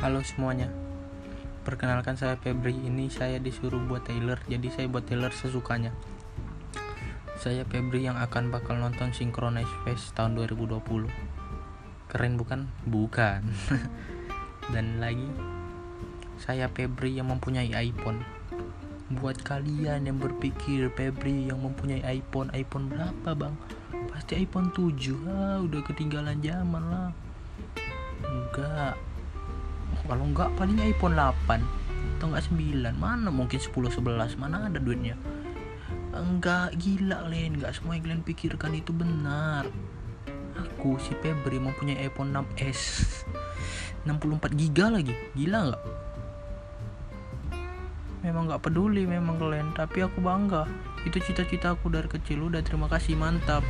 Halo semuanya. Perkenalkan saya Febri. Ini saya disuruh buat Taylor Jadi saya buat Taylor sesukanya. Saya Febri yang akan bakal nonton Synchronize Fest tahun 2020 Keren bukan? Bukan. Dan lagi Saya Febri yang mempunyai iPhone. Buat kalian yang berpikir Febri yang mempunyai iPhone iPhone berapa bang? Pasti iPhone 7 ah, Udah ketinggalan zaman lah. Enggak kalau enggak paling iPhone 8 atau enggak 9 mana mungkin 10 11 mana ada duitnya? Enggak gila kalian enggak semua yang kalian pikirkan itu benar. Aku si Febri mempunyai iPhone 6s 64 giga lagi. Gila enggak? Memang enggak peduli memang kalian tapi aku bangga. Itu cita-cita aku dari kecil. Udah terima kasih. Mantap